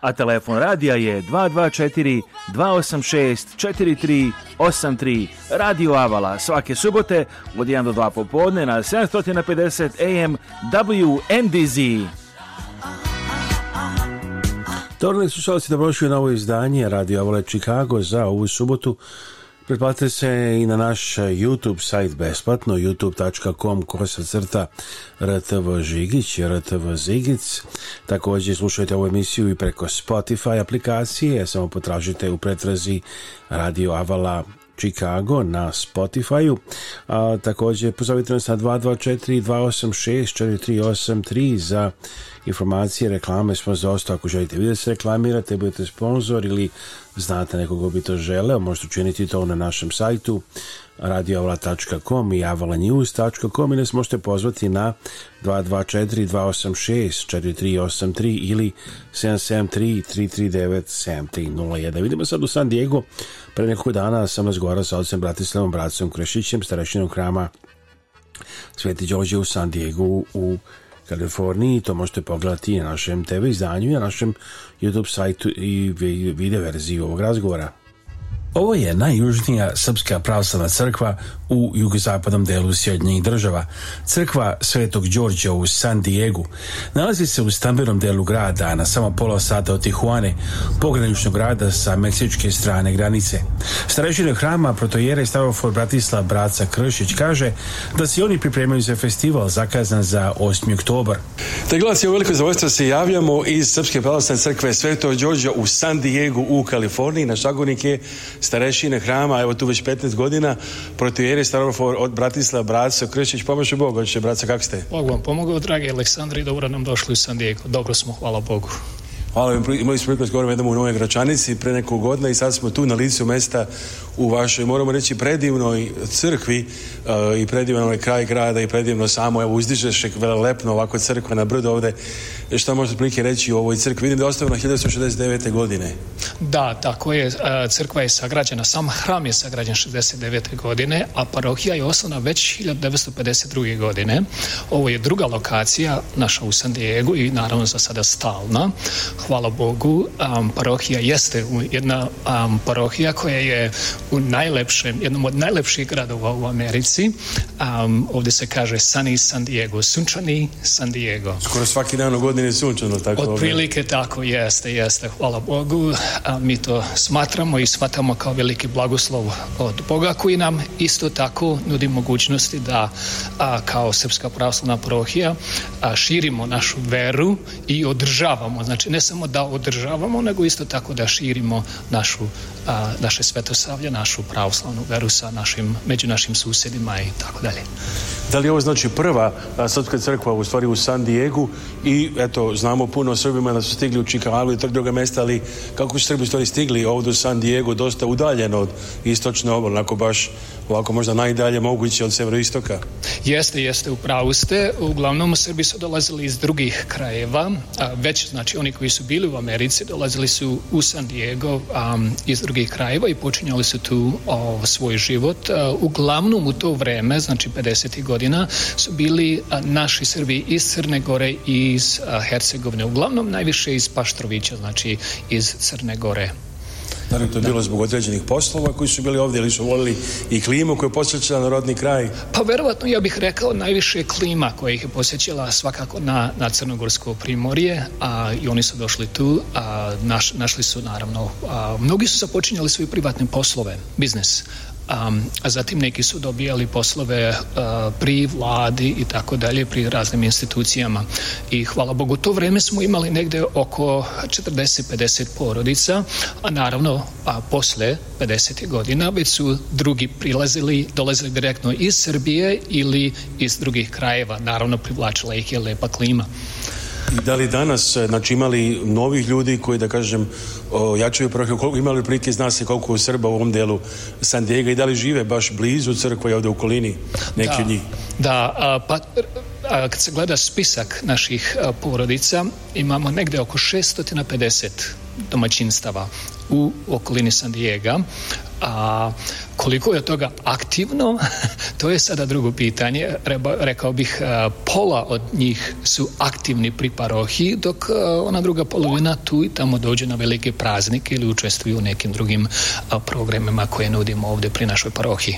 a telefon radija je 224 286 4383 Radio Avala svake subote od 1 do 2 popodne na 750 AM WNDZ. Torne slušalci, dobrošli na ovo izdanje Radio Avala Chicago za ovu subotu Pretplatite se i na naš e, YouTube sajt besplatno youtube.com kosacrta crta rtv žigić rtv zigic također slušajte ovu emisiju i preko Spotify aplikacije samo potražite u pretrazi Radio Avala Chicago na Spotify-u. A, također pozovite nas na 224 286 4383 za informacije, reklame, sponzorstvo. Ako želite vidjeti da se reklamirate, budete sponzor ili znate nekog ko bi to želeo, možete učiniti to na našem sajtu radioavala.com i avalanews.com i nas možete pozvati na 224 286 4383 ili 773 339 7301. Vidimo sad u San Diego. Pre nekoliko dana sam razgovarao sa ocem Bratislavom Bracom Krešićem, starešinom hrama Sveti Đođe u San Diego u Kaliforniji, to možete pogledati na našem TV izdanju i na našem YouTube sajtu i video verziju ovog razgovora. Ovo je najjužnija srpska pravoslavna crkva u jugozapadnom delu Sjedinjenih država. Crkva Svetog Đorđa u San Diego nalazi se u stambenom delu grada, na samo pola sata od Tijuane, pograničnog grada sa meksičke strane granice. Starešine hrama protojere Stavofor Bratislav Braca Kršić kaže da se oni pripremaju za festival zakazan za 8. oktobar. Te glas je u veliko zadovoljstvo se javljamo iz Srpske pravoslavne crkve Svetog Đorđa u San Diego u Kaliforniji. Naš agonik je starešine hrama, evo tu već 15 godina, protojere Starofor od Bratislava Braco Krišić, pomoću Bogu, će Braco, kako ste? Bog vam pomogao, dragi Aleksandri, dobro nam došli u San Diego. Dobro smo, hvala Bogu. Hvala vam, imali smo priliku s jednom u Novoj Gračanici pre nekog godina i sad smo tu na licu mesta u vašoj, moramo reći, predivnoj crkvi eh, i i predivnoj ovaj kraj grada i predivno samo, evo, uzdižeš lepno ovako crkva na brdo ovdje. Šta možete prilike reći o ovoj crkvi? Vidim da je ostavljena 1969. godine. Da, tako je. Eh, crkva je sagrađena, sam hram je sagrađen 69. godine, a parohija je osnovna već 1952. godine. Ovo je druga lokacija naša u San Diego i naravno za sada stalna. Hvala Bogu, parohija jeste jedna parohija koja je u najlepšem, jednom od najlepših gradova u Americi. Um, ovdje se kaže Sunny San Diego, sunčani San Diego. Skoro svaki dan u godini sunčano, tako? Od tako jeste, jeste. Hvala Bogu, mi to smatramo i shvatamo kao veliki blagoslov od Boga koji nam isto tako nudi mogućnosti da kao Srpska pravoslavna prohija a, širimo našu veru i održavamo. Znači ne samo da održavamo, nego isto tako da širimo našu, naše svetosavlje, našu pravoslavnu veru sa našim, među našim susjedima i tako dalje. Da li ovo znači prva srpska crkva u stvari u San Diego i eto, znamo puno o Srbima da su stigli u Čikagu i tog druga mjesta, ali kako su Srbi stigli ovdje u San Diego dosta udaljeno od istočne obale, ako baš ovako možda najdalje moguće od severoistoka? Jeste, jeste, u pravu ste. Uglavnom Srbi su dolazili iz drugih krajeva, a već znači oni koji su bili u Americi dolazili su u San Diego a, iz drugih krajeva i počinjali su tu svoj život. uglavnom u to vreme, znači 50. godina, su bili naši Srbi iz Crne Gore i iz Hercegovine. Uglavnom najviše iz Paštrovića, znači iz Crne Gore. Naravno, to je bilo zbog određenih poslova koji su bili ovdje ili su volili i klimu koju je posjećala na rodni kraj? Pa verovatno ja bih rekao najviše klima koja ih je posjećala svakako na, na Crnogorsko primorje a, i oni su došli tu, a, naš, našli su naravno, a, mnogi su započinjali svoje privatne poslove, biznes a zatim neki su dobijali poslove pri vladi i tako dalje, pri raznim institucijama. I hvala Bogu, to vreme smo imali negde oko 40-50 porodica, a naravno a posle 50. godina već su drugi prilazili, dolazili direktno iz Srbije ili iz drugih krajeva. Naravno, privlačila ih je lepa klima. I da li danas, e, znači imali novih ljudi koji, da kažem, jačaju prohe, koliko imali prilike, zna se koliko je Srba u ovom delu San Diego i da li žive baš blizu crkve ovdje u okolini neki od njih? Da, a, pa kad se gleda spisak naših porodica, imamo negde oko 650 domaćinstava u okolini San Diego a koliko je toga aktivno, to je sada drugo pitanje. rekao bih, e, pola od njih su aktivni pri parohi dok e, ona druga polovina tu i tamo dođe na velike praznike ili učestvuju u nekim drugim e, programima koje nudimo ovdje pri našoj parohi.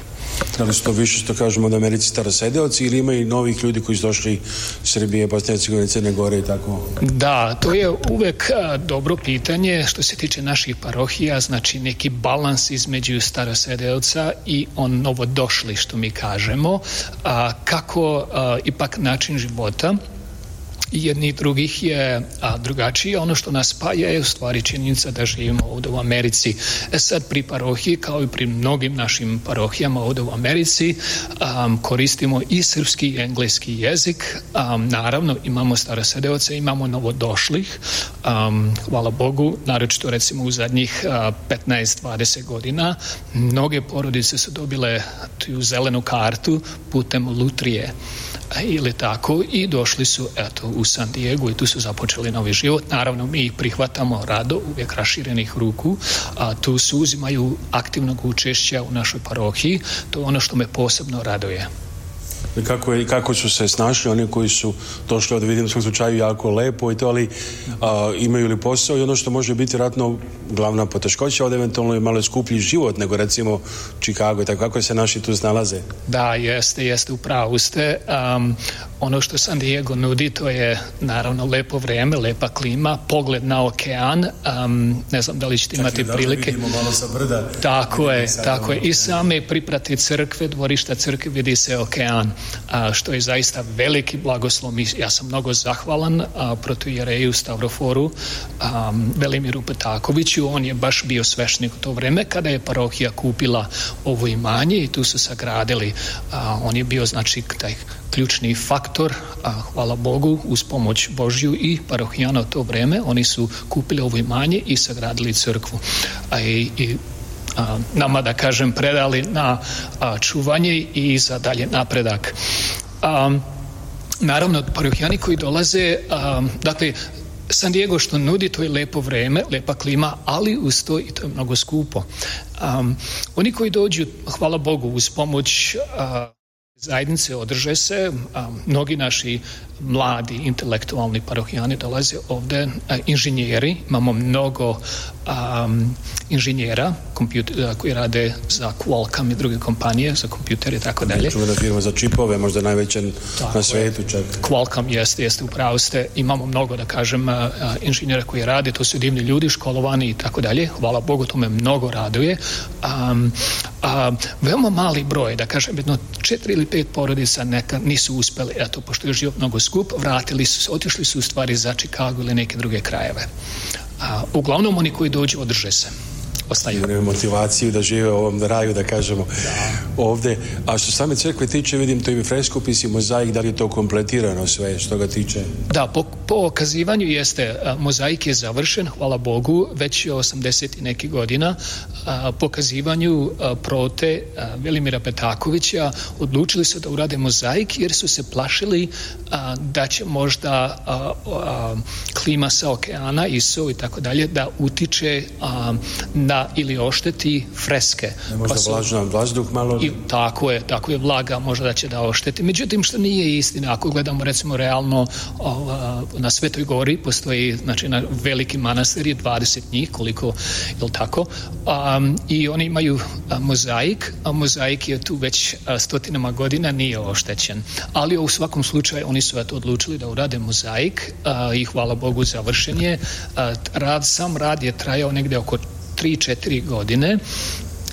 Da li to više što kažemo od Americi starosedelci ili ima i novih ljudi koji su došli iz Srbije, Bosne i Crne Gore i tako? Da, to je uvek dobro pitanje što se tiče naših parohija, znači neki balans između između starosedelca i on došli što mi kažemo, a, kako ipak način života i jednih drugih je a, drugačije. Ono što nas spaja je u stvari činjenica da živimo ovdje u Americi. E sad pri parohiji, kao i pri mnogim našim parohijama ovdje u Americi, koristimo i srpski i engleski jezik. A, naravno, imamo starosedeoce, imamo novodošlih. hvala Bogu, naročito recimo u zadnjih 15-20 godina, mnoge porodice su dobile tu zelenu kartu putem lutrije. E, ili tako i došli su eto u San Diego i tu su započeli novi život. Naravno mi ih prihvatamo rado, uvijek raširenih ruku, a tu su uzimaju aktivnog učešća u našoj parohiji. To je ono što me posebno raduje kako, je, kako su se snašli oni koji su došli od vidim u svom slučaju jako lepo i to, ali imaju li posao i ono što može biti ratno glavna poteškoća od eventualno je malo skuplji život nego recimo Chicago i tako kako se naši tu snalaze. Da, jeste, jeste, u ste. Ono što San Diego nudi to je naravno lepo vrijeme, lepa klima, pogled na okean, um, ne znam da li ćete imati prilike. Tako je, tako je. I same priprati crkve, dvorišta crkve vidi se okean, a, što je zaista veliki blagoslov. Ja sam mnogo zahvalan a, Jereju Stavroforu a, Velimiru Petakoviću. On je baš bio svešnik u to vrijeme kada je parohija kupila ovo imanje i tu su sagradili. on je bio znači taj ključni faktor, a hvala Bogu uz pomoć Božju i parohijana u to vrijeme, oni su kupili ovo imanje i sagradili crkvu. A i, i a, nama da kažem predali na čuvanje i za dalje napredak. A, naravno, parohijani koji dolaze, dakle, San Diego što nudi, to je lepo vreme, lepa klima, ali uz to i to je mnogo skupo. oni koji dođu, hvala Bogu, uz pomoć Zajednice održe se, a mnogi naši mladi intelektualni parohijani dolaze ovdje inženjeri, imamo mnogo inženjera koji rade za Qualcomm i druge kompanije, za kompjuter i tako dalje. Čuvena firma za čipove, možda najveća na svijetu čak. Qualcomm jeste, jeste, upravo ste. Imamo mnogo, da kažem, inženjera koji rade, to su divni ljudi, školovani i tako dalje. Hvala Bogu, to me mnogo raduje. veoma mali broj, da kažem, jedno četiri ili pet porodica neka nisu uspjeli, eto, pošto je živo mnogo skup, vratili su, se, otišli su u stvari za Chicago ili neke druge krajeve. A, uglavnom oni koji dođu održe se ostaju. Imaju motivaciju da žive u ovom raju, da kažemo, ovdje. A što same crkve tiče, vidim to je freskopis i mozaik, da li je to kompletirano sve što ga tiče? Da, po, okazivanju jeste, mozaik je završen, hvala Bogu, već je 80 i neki godina. A, po okazivanju prote Velimira Petakovića odlučili su da urade mozaik jer su se plašili da će možda klima sa okeana, ISO i tako dalje, da utiče na ili ošteti freske. možda pa malo? I, tako je, tako je vlaga možda da će da ošteti. Međutim, što nije istina, ako gledamo recimo realno na Svetoj gori postoji znači, na veliki manastir je 20 njih, koliko, jel tako? I oni imaju mozaik, a mozaik je tu već stotinama godina nije oštećen. Ali u svakom slučaju oni su to odlučili da urade mozaik i hvala Bogu završen je. rad, sam rad je trajao negdje oko 3-4 godine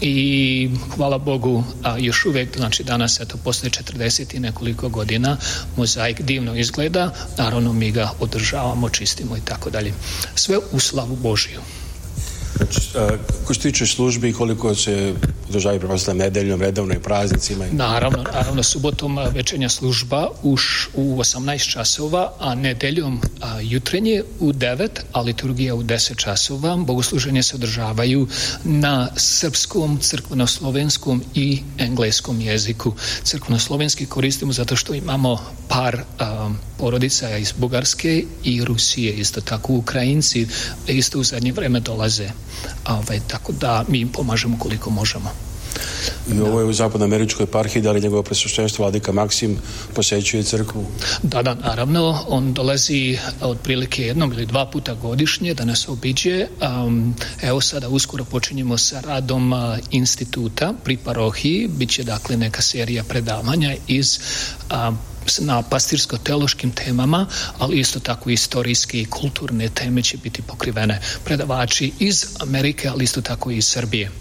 i hvala Bogu a još uvijek, znači danas eto poslije 40 i nekoliko godina mozaik divno izgleda, naravno mi ga održavamo, čistimo i tako dalje sve u slavu Božiju Znači, ko se tiče službi, koliko se održavaju pretpostavljam nedeljom, redovno i praznicima? Naravno, naravno, subotom večernja služba už u 18 časova, a nedeljom jutrenje u 9, a liturgija u 10 časova. Bogosluženje se održavaju na srpskom, crkveno-slovenskom i engleskom jeziku. Crkveno-slovenski koristimo zato što imamo par porodica iz Bugarske i Rusije, isto tako Ukrajinci, isto u zadnje vreme dolaze Ove, ovaj, tako da mi im pomažemo koliko možemo. I ovo je u zapadnoameričkoj parhiji, da li njegovo presuštenstvo Vladika Maksim posećuje crkvu? Da, da, naravno. On dolazi otprilike jednom ili dva puta godišnje da nas obiđe. evo sada uskoro počinjemo sa radom instituta pri parohiji. Biće dakle neka serija predavanja iz na pastirsko-teološkim temama, ali isto tako istorijske i kulturne teme će biti pokrivene predavači iz Amerike, ali isto tako i iz Srbije.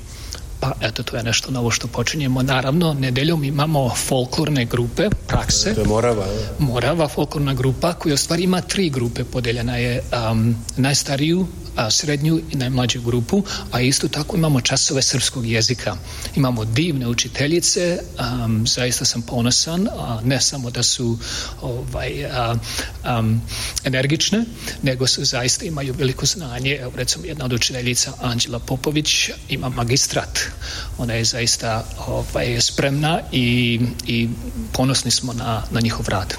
Pa eto, to je nešto novo što počinjemo. Naravno, nedeljom imamo folklorne grupe, prakse. To je Morava. Morava folklorna grupa koja u stvari ima tri grupe. Podeljena je najstariju, srednju i najmlađu grupu, a isto tako imamo časove srpskog jezika. Imamo divne učiteljice, zaista sam ponosan, a, ne samo da su ovaj, energične, nego su zaista imaju veliko znanje. Evo, recimo, jedna od učiteljica, Anđela Popović, ima magistrat. Ona je zaista ovaj, spremna i, i ponosni smo na, na njihov rad.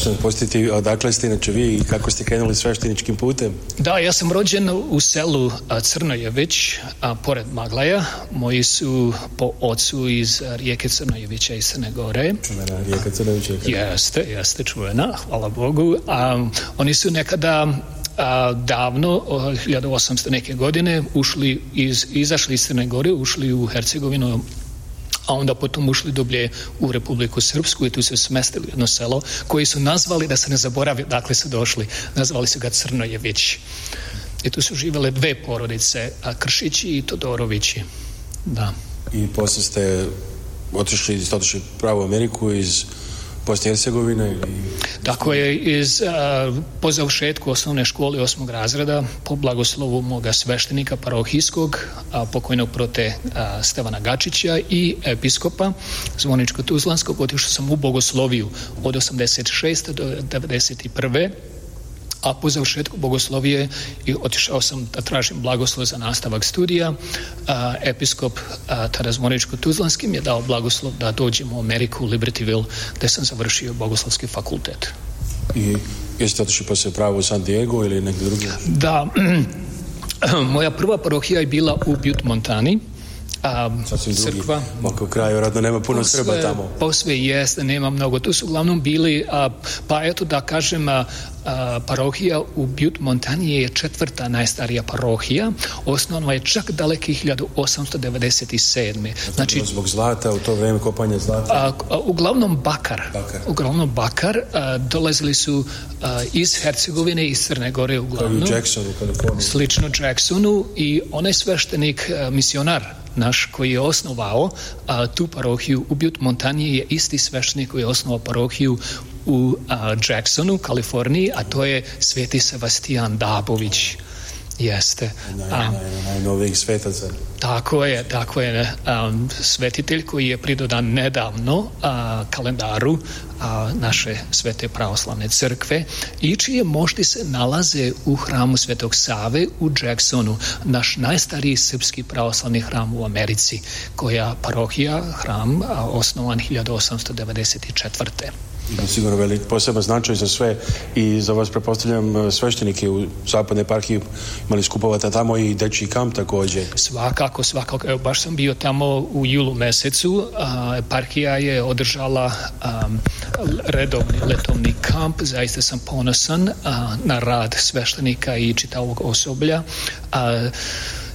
Što postiti, odakle ste inače vi i kako ste krenuli sveštiničkim putem? Da, ja sam rođen u selu Crnojević, a, pored Maglaja. Moji su po ocu iz rijeke Crnojevića iz Crne Gore. Čuvena rijeka Crnojevića. Jeste, jeste čuvena, hvala Bogu. oni su nekada a, davno, 1800 neke godine, ušli iz, izašli iz Crne Gore, ušli u Hercegovinu a onda potom ušli dublje u Republiku Srpsku i tu se smestili jedno selo koji su nazvali, da se ne zaboravi dakle su došli, nazvali su ga Crnojević. I tu su živjele dve porodice, Kršići i Todorovići. Da. I poslije ste otišli, otišli pravo u Ameriku iz Bosne i Hercegovine? Tako je, iz, po završetku osnovne škole osmog razreda, po blagoslovu moga sveštenika parohijskog, a, pokojnog prote Stevana Gačića i episkopa Zvoničko-Tuzlanskog, otišao sam u Bogosloviju od 86. do 91 a po završetku bogoslovije i otišao sam da tražim blagoslov za nastavak studija. A, episkop Tarazmoričko-Tuzlanski mi je dao blagoslov da dođem u Ameriku, u Libertyville, gdje sam završio bogoslovski fakultet. I jeste što se pravo u San Diego ili negdje drugi? Da, moja prva parohija je bila u Butte, Montani a, crkva. kraju, radno nema puno posve, Srba tamo. Posve jeste, nema mnogo. Tu su uglavnom bili, a, pa eto da kažem, a, parohija u Butte Montanije je četvrta najstarija parohija. Osnovno je čak daleki 1897. Znači, znači zbog zlata, u to vrijeme kopanje zlata? A, uglavnom bakar. bakar. Uglavnom bakar. dolazili su iz Hercegovine, i Crne Gore uglavnom. Kao Jacksonu, Slično Jacksonu i onaj sveštenik misionar naš koji je osnovao a, tu parohiju u Butte Montanije je isti sveštenik koji je osnovao parohiju u Jacksonu, Kaliforniji, a to je Sveti Sebastian Dabović. Jeste. najnovijih Tako je, tako je. Um, svetitelj koji je pridodan nedavno kalendaru naše svete pravoslavne crkve i čije mošti se nalaze u hramu Svetog Save u Jacksonu, naš najstariji srpski pravoslavni hram u Americi, koja parohija, hram, a, osnovan 1894 sigurno velik poseban značaj za sve i za vas prepostavljam e, sveštenike u zapadnoj parki imali skupovata tamo i deči kamp također. Svakako, svakako. Evo, baš sam bio tamo u julu mesecu. A, parhija je održala a, redovni letovni kamp. Zaista sam ponosan na rad sveštenika i čitavog osoblja. A,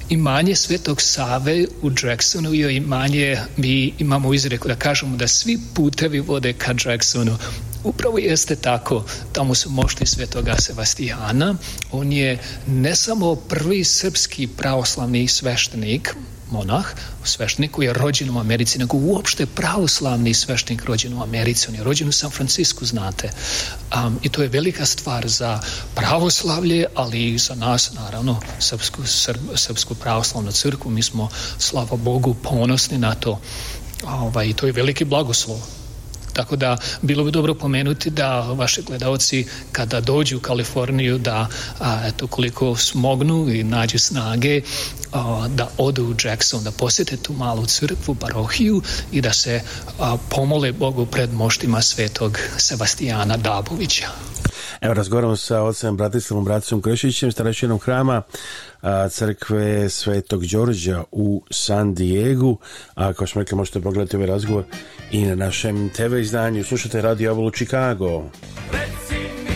imanje Svetog Save u Jacksonu i imanje, mi imamo izreku da kažemo da svi putevi vode ka Jacksonu. Upravo jeste tako, tamo su mošti Svetoga Sebastijana, on je ne samo prvi srpski pravoslavni sveštenik, monah, u svešteniku je rođen u Americi, nego uopšte pravoslavni sveštenik rođen u Americi. On je rođen u San Francisku, znate. I to je velika stvar za pravoslavlje, ali i za nas, naravno, Srpsku, Srpsku pravoslavnu crkvu. Mi smo, slava Bogu, ponosni na to. Ovaj, to je veliki blagoslov. Tako da bilo bi dobro pomenuti da vaši gledalci kada dođu u Kaliforniju da a, eto koliko smognu i nađu snage da odu u Jackson, da posjete tu malu crkvu, parohiju i da se pomole Bogu pred moštima svetog Sebastijana Dabovića. Evo, razgovaramo sa ocem Bratislavom Bratislavom Krešićem, starešinom hrama crkve Svetog Đorđa u San Diego. A kao što rekli, možete pogledati ovaj razgovor i na našem TV izdanju. Slušajte Radio Avalu Chicago. Reci mi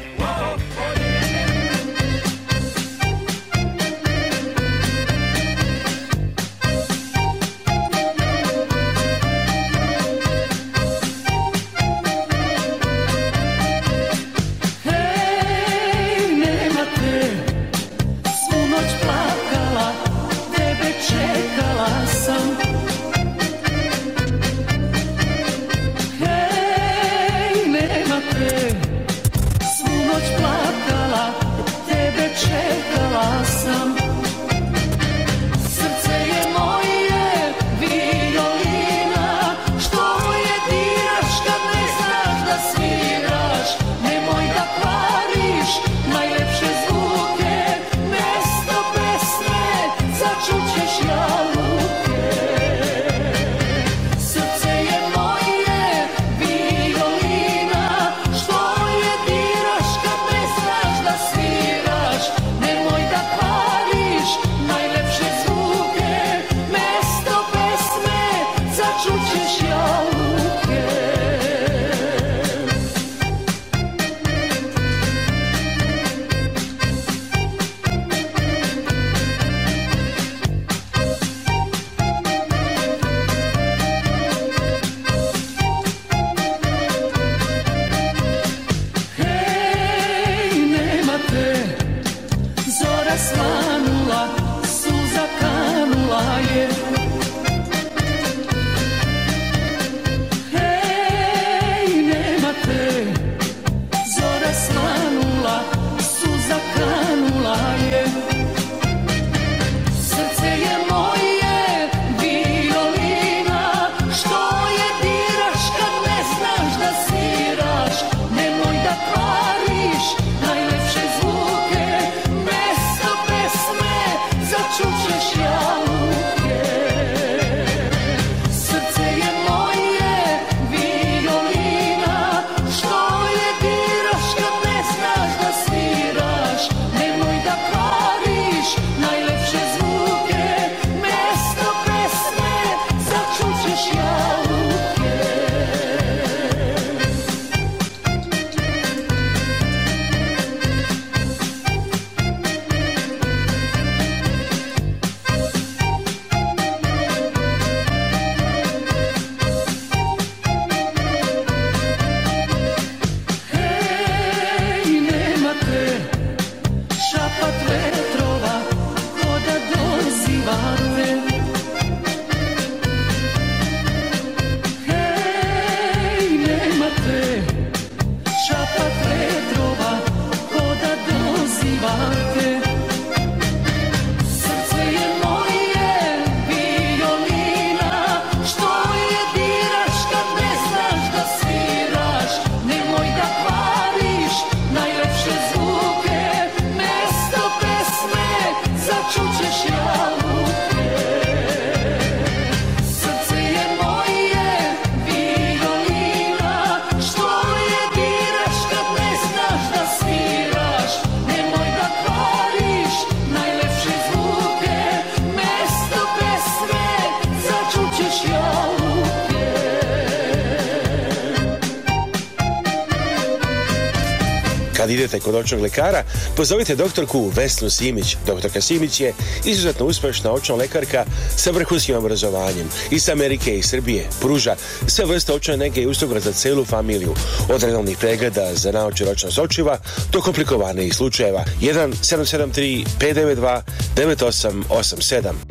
kod očnog lekara, pozovite doktorku Vesnu Simić. Doktorka Simić je izuzetno uspješna očna lekarka sa vrhunskim obrazovanjem iz Amerike i Srbije. Pruža sve vrste očne nege i usluga za celu familiju. Od redovnih pregleda za naoče ročnost očiva do komplikovanih slučajeva. 1 592 9887.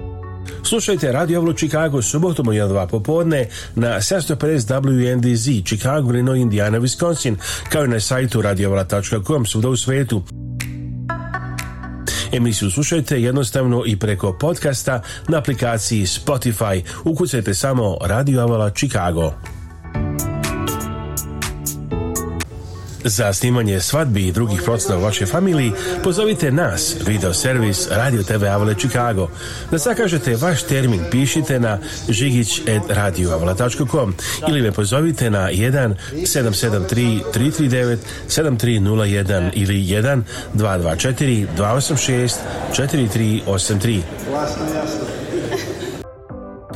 Slušajte Radio Avlo Chicago subotom u 1-2 popodne na 750 WNDZ Chicago, Reno, Indiana, Wisconsin kao i na sajtu radiovala.com svuda u svetu. Emisiju slušajte jednostavno i preko podcasta na aplikaciji Spotify. Ukucajte samo Radio Avala Chicago. Za snimanje svadbi i drugih procena u vašoj familiji pozovite nas, video servis Radio TV Avala Chicago. Da zakažete vaš termin, pišite na žigić.radioavala.com ili me pozovite na 1 773 339 7301 ili 1 224 286 4383.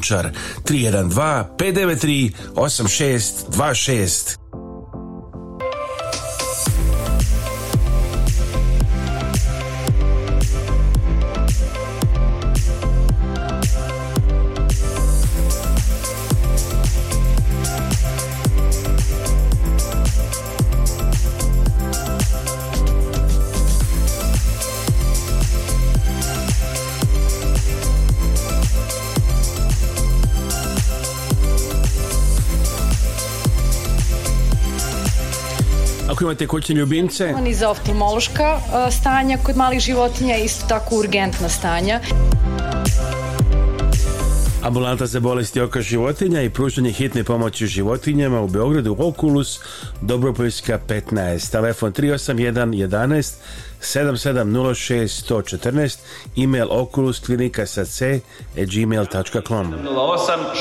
Lončar 312 593 8626 imate kućne ljubimce? Oni za oftalmološka e, stanja kod malih životinja, isto tako urgentna stanja. Ambulanta za bolesti oka životinja i pružanje hitne pomoći životinjama u Beogradu Okulus, Dobropoljska 15, telefon 381 11 7706 114, email klinika sa c gmail.com 08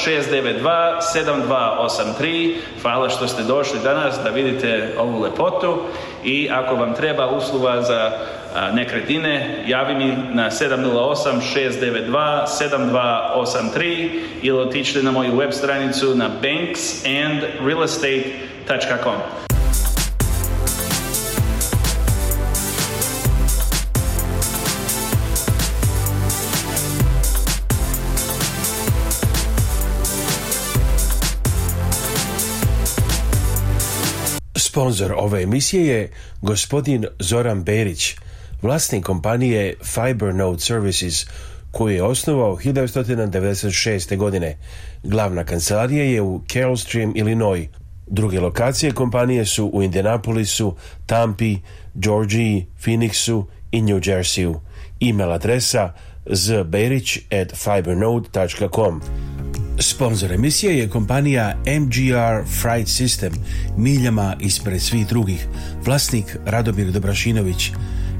692 7283 Hvala što ste došli danas da vidite ovu lepotu i ako vam treba usluga za nekretine, javi mi na 708-692-7283 ili otičite na moju web stranicu na banksandrealestate.com. Sponzor ove emisije je gospodin Zoran Berić – vlasnik kompanije Fibernode Services, koju je osnovao 1996. godine. Glavna kancelarija je u Carrollstream, Illinois. Druge lokacije kompanije su u Indianapolisu, Tampi, Georgiji, Phoenixu i New Jerseyu. E-mail adresa zberić at fibernode.com. Sponzor emisije je kompanija MGR Fright System, miljama ispred svih drugih, vlasnik Radomir Dobrašinović,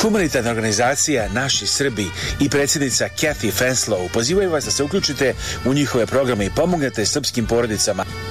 Humanitarna organizacija Naši Srbi i predsjednica Kathy Fenslow pozivaju vas da se uključite u njihove programe i pomognete srpskim porodicama.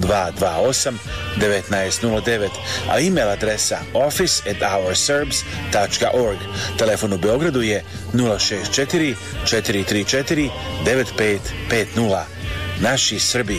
228 1909, a email adresa office at Telefon u Beogradu je 064 434 9550. Naši Srbi.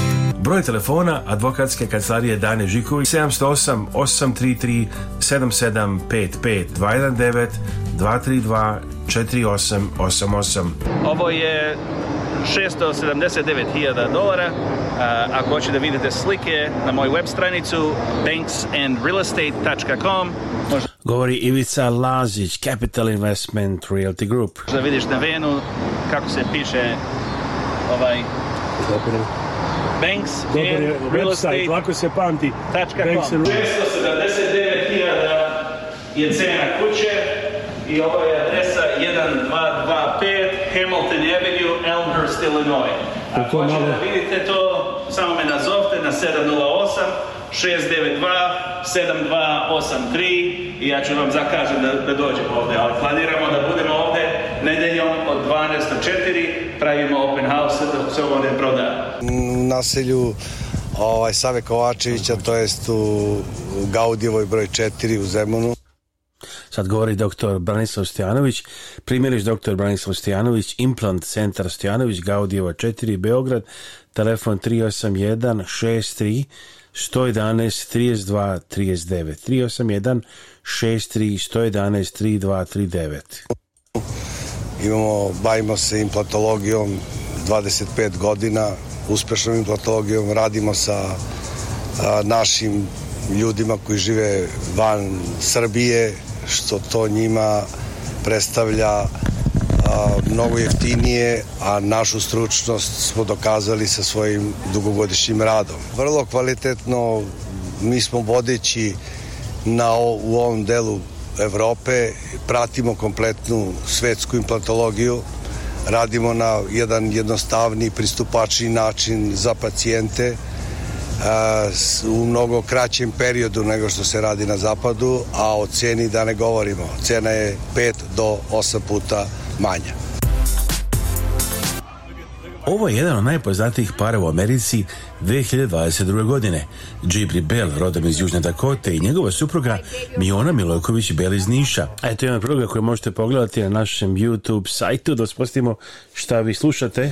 Broj telefona advokatske kancelarije Dane Žiković 708 833 7755 219 232 4888. Ovo je 679.000 dolara. Uh, ako hoćete da vidite slike na moju web stranicu banksandrealestate.com Govori Ivica Lazić, Capital Investment Realty Group. Da vidiš na venu kako se piše ovaj... Banks Dobar real estate. Lako se pamti. Tačka 679.000 je cena kuće i ovo je adresa 1225 Hamilton Avenue, Elmhurst, Illinois. Ako hoćete malo... da vidite to, samo me nazovte na 708-692-7283 i ja ću vam zakažem da, da ovdje, ali planiramo da budemo ovdje nedeljom od 12 do 4 pravimo open house dok se ovo ne proda. Naselju ovaj, Save Kovačevića, to jest u Gaudijevoj broj 4 u Zemunu. Sad govori doktor Branislav Stojanović, primjeriš doktor Branislav Stojanović, implant centar Stojanović, Gaudijeva 4, Beograd, telefon 381 63 111 32 39 381 63 111 32 39 Imamo, bavimo se implantologijom 25 godina, uspešnom implantologijom, radimo sa našim ljudima koji žive van Srbije, što to njima predstavlja mnogo jeftinije, a našu stručnost smo dokazali sa svojim dugogodišnjim radom. Vrlo kvalitetno mi smo vodeći na, u ovom delu Evrope, pratimo kompletnu svetsku implantologiju, radimo na jedan jednostavni pristupačni način za pacijente u mnogo kraćem periodu nego što se radi na zapadu, a o ceni da ne govorimo. Cena je 5 do 8 puta manja. Ovo je jedan od najpoznatijih para u Americi 2022. godine. Džibri Bell, rodom iz Južne Dakote i njegova supruga Miona Milojković Bell iz Niša. A eto jedan program koji možete pogledati na našem YouTube sajtu da spostimo šta vi slušate.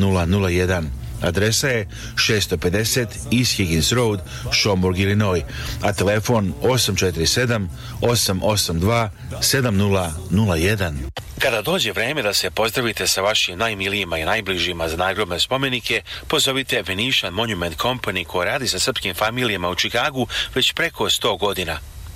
001. Adresa je 650 East Higgins Road, Schaumburg, Illinois, a telefon 847 882 7001. Kada dođe vrijeme da se pozdravite sa vašim najmilijima i najbližima za nagrobne spomenike, pozovite Venetian Monument Company koja radi sa srpskim familijama u Čikagu već preko 100 godina.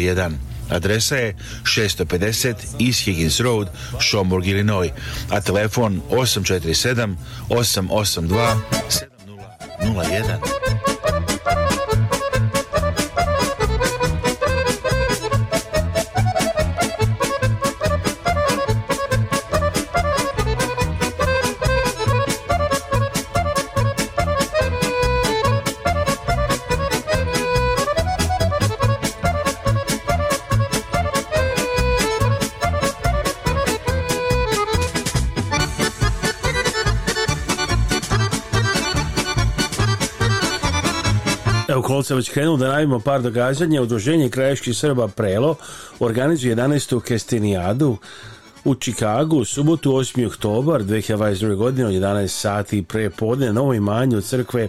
1. Adresa je 650 East Higgins Road, Schomburg, Illinois, a telefon 847 882 7001. sam već krenuo da najavimo par događanja, Udruženje Krajeških Srba Prelo organizuje 11. kestinijadu u Čikagu, subotu 8. oktobar 2022. godine od 11 sati pre podne na ovoj manju crkve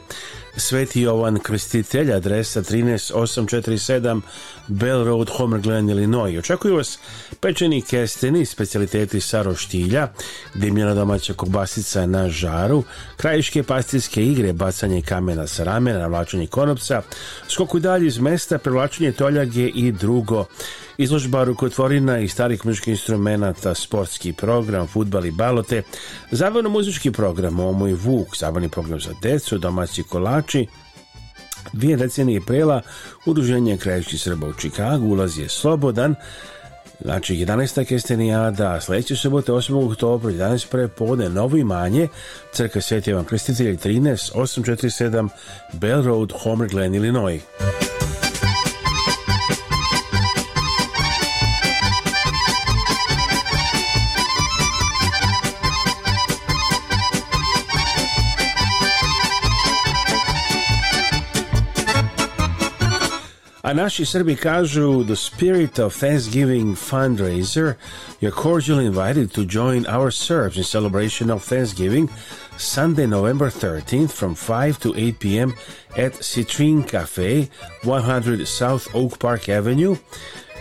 Sveti Jovan Krstitelj, adresa 13847 Bell Road, Homer Glen, Illinois. Očekuju vas pečeni kesteni, specialiteti sa roštilja, dimljena domaća kobasica na žaru, krajiške pastirske igre, bacanje kamena sa ramena, navlačanje konopca, skoku dalje iz mesta, privlačenje toljage i drugo. Izložba rukotvorina i starih muzičkih instrumenta, sportski program, futbal i balote, zabavno muzički program, omoj Vuk, zabavni program za decu, domaći kolač Znači, dvije decenije prela Udruženje krajiških Srba u Čikagu ulaz je slobodan, Znači, 11. kestenijada, sljedeće subote 8. oktobra, 11. prepode novo imanje, Crkva Sveti Evan Krestitelj 13, 847, Bell Road, Homer Glen, Illinois. A naši Srbi kažu the spirit of Thanksgiving fundraiser. You're cordially invited to join our Serbs in celebration of Thanksgiving Sunday, November 13th from 5 to 8 p.m. at Citrine Cafe, 100 South Oak Park Avenue.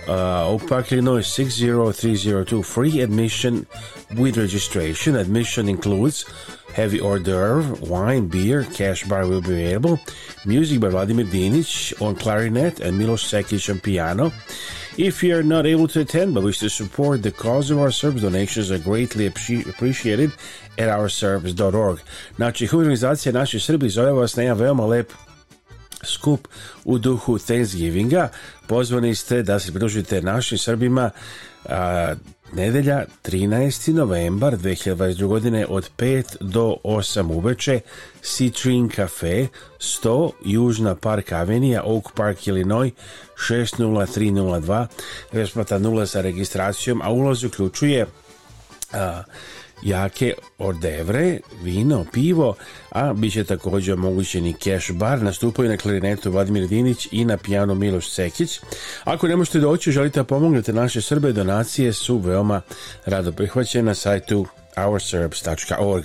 Uh, Oak Park, Illinois 60302. Free admission with registration. Admission includes heavy hors d'oeuvre, wine, beer, cash bar will be available. Music by Vladimir Dinic on clarinet and Milos Sekic on piano. If you are not able to attend but wish to support the cause of our service, donations are greatly appreciated at ourservice.org. Znači, organizacija naše Srbi zove vas na jedan veoma lep skup u duhu Thanksgivinga. Pozvani ste da se pridružite našim Srbima Nedelja 13. novembar 2022. godine od 5 do 8 uveče Citrine Cafe 100 Južna Park Avenija Oak Park Illinois 60302 resplata nula sa registracijom a ulaz uključuje uh, jake ordevre, vino, pivo, a bit će također omogućeni cash bar. Nastupaju na klarinetu Vladimir Dinić i na pijanu Miloš Sekić. Ako ne možete doći, želite da pomognete naše Srbe, donacije su veoma rado prihvaćene na sajtu ourserbs.org.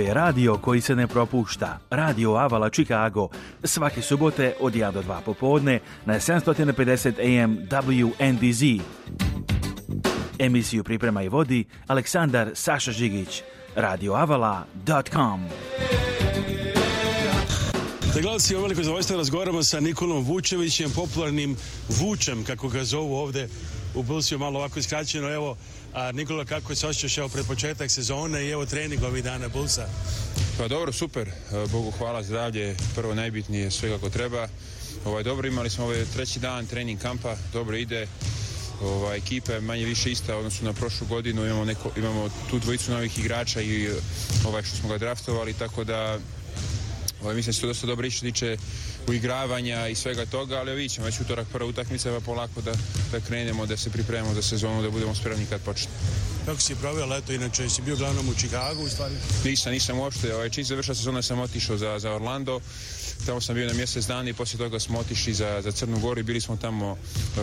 je radio koji se ne propušta. Radio Avala Chicago. Svake subote od 1 do 2 popodne na 750 AM WNDZ. Emisiju priprema i vodi Aleksandar Saša Žigić. radioavala.com da glasi ovo veliko zadovoljstvo razgovaramo sa Nikolom Vučevićem, popularnim Vučem, kako ga zovu ovde u Bilsiju, malo ovako iskraćeno. Evo, a, Nikola, kako se evo pred početak sezone i evo trening ovih dana Bulsa? Pa dobro, super. E, Bogu hvala, zdravlje prvo najbitnije, sve kako treba. Ovaj, dobro, imali smo ovaj treći dan trening kampa, dobro ide. Ova, ekipa je manje više ista odnosno na prošlu godinu, imamo, neko, imamo tu dvojicu novih igrača i ovaj, što smo ga draftovali, tako da Ovaj, mislim da se to dosta dobro išli tiče uigravanja i svega toga, ali vidit ćemo već utorak prva utakmica pa polako da, da krenemo, da se pripremimo za sezonu, da budemo spremni kad počne. Kako si proveo leto, inače si bio glavnom u Čikagu u stvari? Nisam, nisam uopšte. Ovaj, čim završa sezona sam otišao za, za Orlando. Tamo sam bio na mjesec dana i poslije toga smo otišli za, za Crnu Goru i bili smo tamo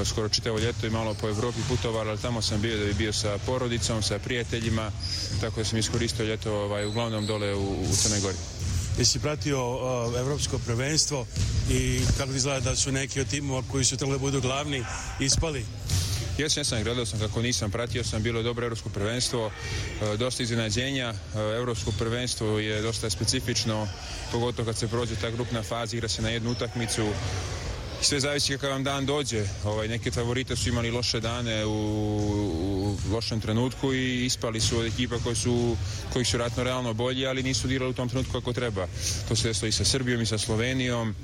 skoro čitavo ljeto i malo po Europi putovali, ali tamo sam bio da bi bio sa porodicom, sa prijateljima, tako da sam iskoristio ljeto ovaj, uglavnom dole u, u Crnoj Gori jesi pratio uh, evropsko prvenstvo i kako izgleda da su neki od timova koji su trebali budu glavni ispali? Jesam, jesam, gledao sam kako nisam, pratio sam, bilo je dobro europsko prvenstvo, uh, dosta iznenađenja, uh, Evropsko europsko prvenstvo je dosta specifično, pogotovo kad se prođe ta grupna faza, igra se na jednu utakmicu, sve zavisi kakav vam dan dođe. Ovaj, neke favorite su imali loše dane u, lošem trenutku i ispali su od ekipa koji su, su ratno realno bolji, ali nisu dirali u tom trenutku kako treba. To se desilo i sa Srbijom i sa Slovenijom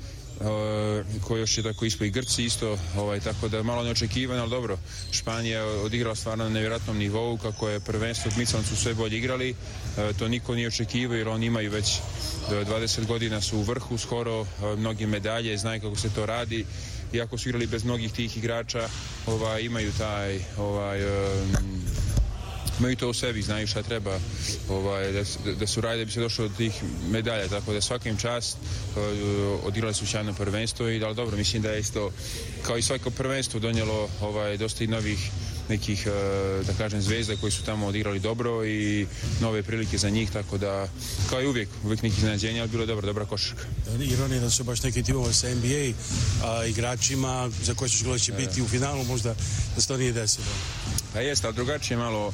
E, koji još je tako ispod i Grci isto, ovaj, tako da malo neočekivano, ali dobro, Španija je odigrala stvarno na nevjerojatnom nivou, kako je prvenstvo Kmican su sve bolje igrali, e, to niko nije očekivao jer oni imaju već 20 e, godina su u vrhu skoro, mnogi medalje, znaju kako se to radi, iako su igrali bez mnogih tih igrača, ovaj, imaju taj ovaj, imaju to u sebi, znaju šta treba ovaj, da, da su radili da bi se došlo do tih medalja, tako da svakim čast ovaj, odigrali su sjajno prvenstvo i da dobro, mislim da je isto kao i svako prvenstvo donijelo ovaj, dosta i novih nekih, eh, da kažem, zvezda koji su tamo odigrali dobro i nove prilike za njih, tako da kao i uvijek, uvijek nekih iznenađenja, ali bilo je dobro, dobra košarka. Ironija da su baš neki ovo sa NBA a, igračima za koje su će biti u finalu, možda da se to nije desilo. Pa jest, ali drugačije malo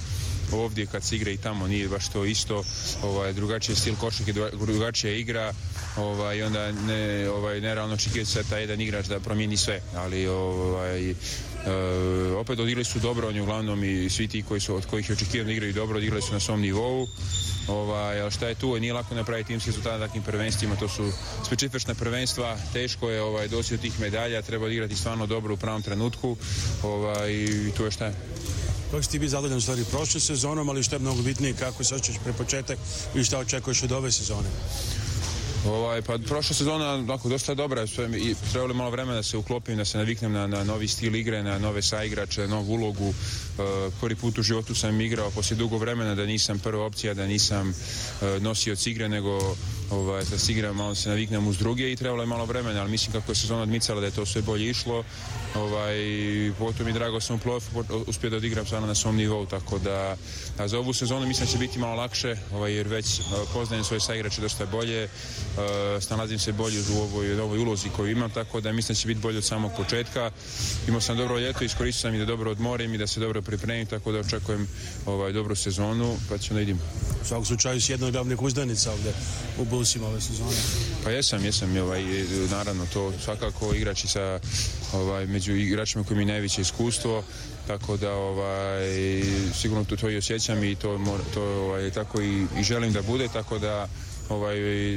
ovdje kad se igra i tamo nije baš to isto, ovaj, drugačiji stil košnike, drugačija igra ovaj, i onda ne, ovaj, nerealno očekivati se taj jedan igrač da promijeni sve, ali ovaj, E, opet odigli su dobro, oni uglavnom i svi ti koji su, od kojih je očekivano igraju dobro, odigrali su na svom nivou. Ovaj, ali šta je tu, nije lako napraviti timski rezultat na takvim prvenstvima, to su specifična prvenstva, teško je ovaj, doći do tih medalja, treba odigrati stvarno dobro u pravom trenutku ovaj, i tu je šta je. Kako si ti bi zadovoljan stvari prošle sezonom, ali što je mnogo bitnije kako se očeš pre početak i šta očekuješ od ove sezone? Ovaj, pa prošla sezona onako dosta dobra sve, i malo vremena da se uklopim, da se naviknem na, na novi stil igre, na nove saigrače, na novu ulogu. E, prvi put u životu sam igrao poslije dugo vremena da nisam prva opcija, da nisam e, nosioc igre, nego ovaj, da se igram, malo se naviknem uz druge i trebalo je malo vremena, ali mislim kako je sezona odmicala da je to sve bolje išlo. Ovaj, potom i drago sam u play uspio da odigram stvarno na svom nivou, tako da za ovu sezonu mislim da će biti malo lakše, ovaj, jer već poznajem svoje saigrače dosta bolje, uh, se bolje u ovoj, ovoj ulozi koju imam, tako da mislim da će biti bolje od samog početka. Imao sam dobro ljeto, iskoristio sam i da dobro odmorim i da se dobro pripremim, tako da očekujem ovaj, dobru sezonu, pa ćemo da vidimo. U svakom slučaju s jednog davnih uzdanica ovdje u plusima ove sezone? Pa jesam, jesam. Ovaj, naravno, to svakako igrači sa, ovaj, među igračima koji mi najveće iskustvo, tako da ovaj, sigurno to, to i osjećam i to, to ovaj, tako i, želim da bude, tako da ovaj,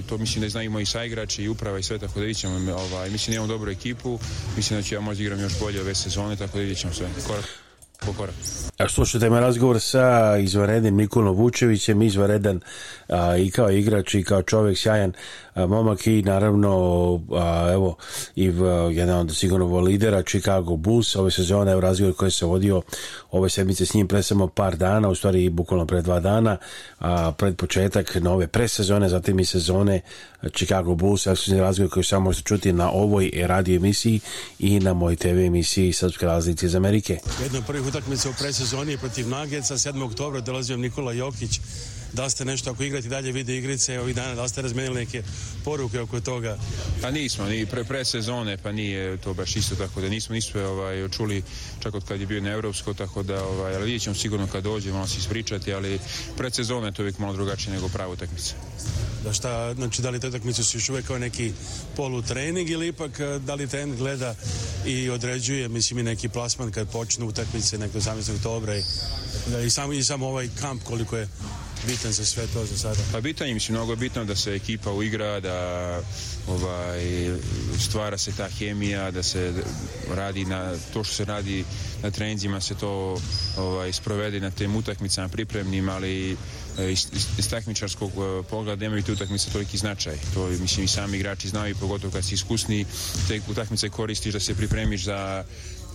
to mislim da i moji saigrači i uprava i sve, tako da vidjet ćemo. Ovaj, mislim da imamo dobru ekipu, mislim da ću ja možda igram još bolje ove sezone, tako da vidjet ćemo sve što Slušajte me razgovor sa izvanrednim Nikolom Vučevićem, izvanredan i kao igrač i kao čovjek sjajan momak i naravno evo i jedan od sigurno lidera Chicago Bulls ove sezone, u razgovor koji se vodio ove sedmice s njim pre samo par dana, u stvari bukvalno pre dva dana, a, pred početak nove presezone, zatim i sezone Chicago Bulls, ekskluzivni razgovor koji samo možete čuti na ovoj radio emisiji i na moj TV emisiji Srpske razlici iz Amerike. Jedna od prvih utakmica u presezoni je protiv Nuggetsa, 7. oktobra dolazio Nikola Jokić da ste nešto, ako igrati dalje vide igrice ovih dana, da ste razmenili neke poruke oko toga? Pa nismo, ni pre, sezone, pa nije to baš isto, tako da nismo, nismo ovaj, čuli čak od kad je bio na Evropsko, tako da ovaj, ali vidjet ćemo sigurno kad dođemo nas se ispričati, ali pred sezone to je uvijek malo drugačije nego prava utakmica. Da šta, znači da li te utakmice su još uvijek kao neki polutrening ili ipak eh, da li ten gleda i određuje, mislim i neki plasman kad počnu utakmice, nekog 18. oktobra i, i sam, i sam ovaj kamp koliko je bitan za sve to za sada? Pa bitan je, mislim, mnogo bitno da se ekipa uigra, da ovaj, stvara se ta hemija, da se radi na to što se radi na trenzima, se to ovaj, sprovede na tem utakmicama pripremnim, ali e, iz, iz takmičarskog e, pogleda nemaju te utakmice toliki značaj. To mislim i sami igrači znaju, pogotovo kad si iskusni, te utakmice koristiš da se pripremiš za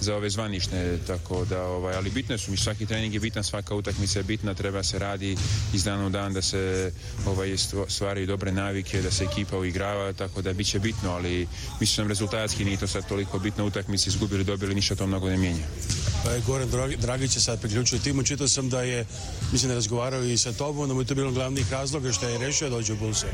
za ove zvanične, tako da, ovaj, ali bitne su mi, svaki trening je bitan, svaka utakmica je bitna, treba se radi iz dana u dan da se ovaj, stvaraju dobre navike, da se ekipa uigrava, tako da bit će bitno, ali mislim rezultatski nije to sad toliko bitno, utakmice izgubili, dobili, ništa to mnogo ne mijenja. Pa je Goran Dragić se sad priključio timu, čitao sam da je, mislim da razgovarao i sa tobom, da mu je to bilo glavnih razloga što je rešio dođe u Bulse.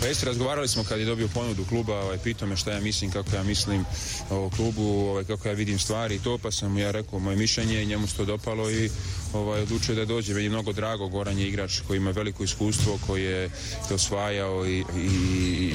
Pa razgovarali smo kad je dobio ponudu kluba, ovaj, pitao me šta ja mislim, kako ja mislim o klubu, ovaj, kako ja vidim stvari i to, pa sam ja rekao moje mišljenje, njemu se to dopalo i ovaj, odlučio da dođe. Meni je mnogo drago, Goran je igrač koji ima veliko iskustvo, koji je osvajao i,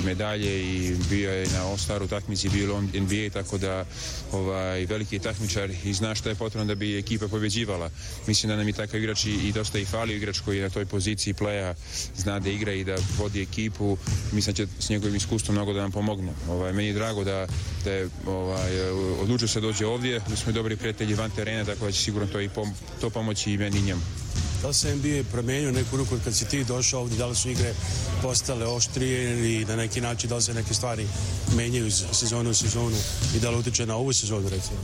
medalje i bio je na Ostaru takmici, bio on NBA, tako da ovaj, veliki je takmičar i zna što je potrebno da bi ekipa pobjeđivala. Mislim da nam je takav igrač i, dosta i fali igrač koji je na toj poziciji pleja, zna da igra i da vodi ekipu. Mislim da će s njegovim iskustvom mnogo da nam pomogne. Ovaj, meni je drago da, da je ovaj, odlučio se dođe ovdje, mi smo dobri prijatelji van terena, tako da će sigurno to to pomoći i njemu. Da li se NBA promijenio neku ruku kad si ti došao ovdje, da li su igre postale oštrije ili na neki način da li se neke stvari menjaju iz sezonu u sezonu i da li utječe na ovu sezonu recimo?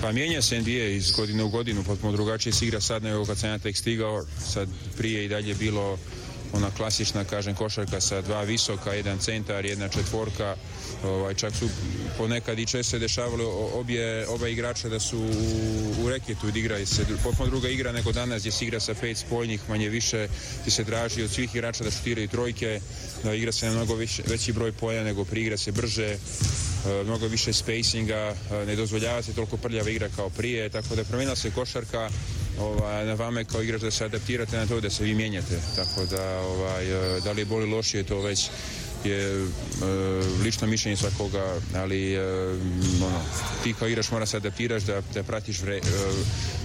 Pa mijenja se NBA iz godine u godinu, potpuno drugačije se igra sad nego kad sam ja tek stigao, sad prije i dalje bilo ona klasična kažem košarka sa dva visoka, jedan centar, jedna četvorka, ovaj, čak su ponekad i često dešavalo obje, oba igrača da su u, u reketu odigrali se potpuno druga igra nego danas gdje se igra sa pet spoljnih manje više ti se traži od svih igrača da šutiraju trojke, da igra se na mnogo već, veći broj polja nego prigra igra se brže, e, mnogo više spacinga, e, ne dozvoljava se toliko prljava igra kao prije, tako da promijenila se košarka ovaj, na vama kao igrač da se adaptirate na to da se vi mijenjate. Tako da, ovaj, e, da li je boli lošije to već je e, lično mišljenje svakoga, ali e, ono, ti kao igraš mora se adaptiraš da, pratiš e,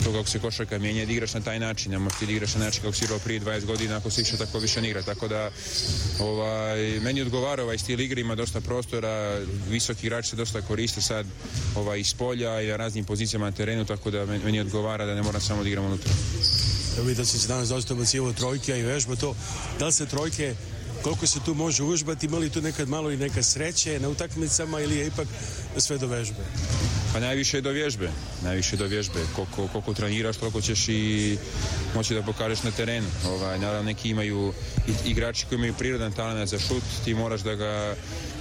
to kako se košarka mijenja da igraš na taj način, ne možeš ti da igraš na način kako si igrao prije 20 godina, ako si išao tako više ne igra. Tako da ovaj, meni odgovara ovaj stil igre, ima dosta prostora, visoki igrač se dosta koriste sad ovaj, iz polja i na raznim pozicijama na terenu, tako da meni odgovara da ne moram samo da igram unutra. Evo da se danas dosta obacivo trojke i vežba to. Da li se trojke koliko se tu može uvežbati, li tu nekad malo i neka sreće na utakmicama ili je ipak sve do vežbe? Pa najviše je do vježbe, najviše je do vježbe. Koliko, koliko treniraš, toliko ćeš i moći da pokažeš na terenu. Ovaj, naravno neki imaju igrači koji imaju prirodan talent za šut, ti moraš da ga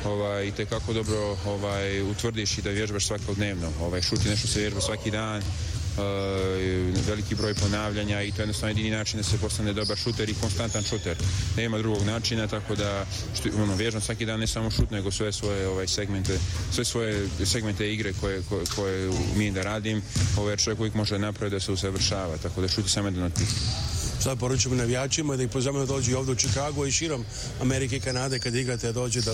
ovaj, i kako dobro ovaj, utvrdiš i da vježbaš svakodnevno. Ovaj, šut je nešto se vježba svaki dan, E, veliki broj ponavljanja i to je jednostavno jedini način da se postane dobar šuter i konstantan šuter. Nema drugog načina, tako da što, ono, svaki dan ne samo šut, nego sve svoje ovaj, segmente, sve svoje segmente igre koje, koje, mi da radim, ovaj čovjek uvijek može napraviti da se usavršava, tako da šuti samo jedan od tih. Sada poručujem navijačima da ih pozivamo da dođu ovdje u Chicago i širom Amerike i Kanade kad igrate dođe da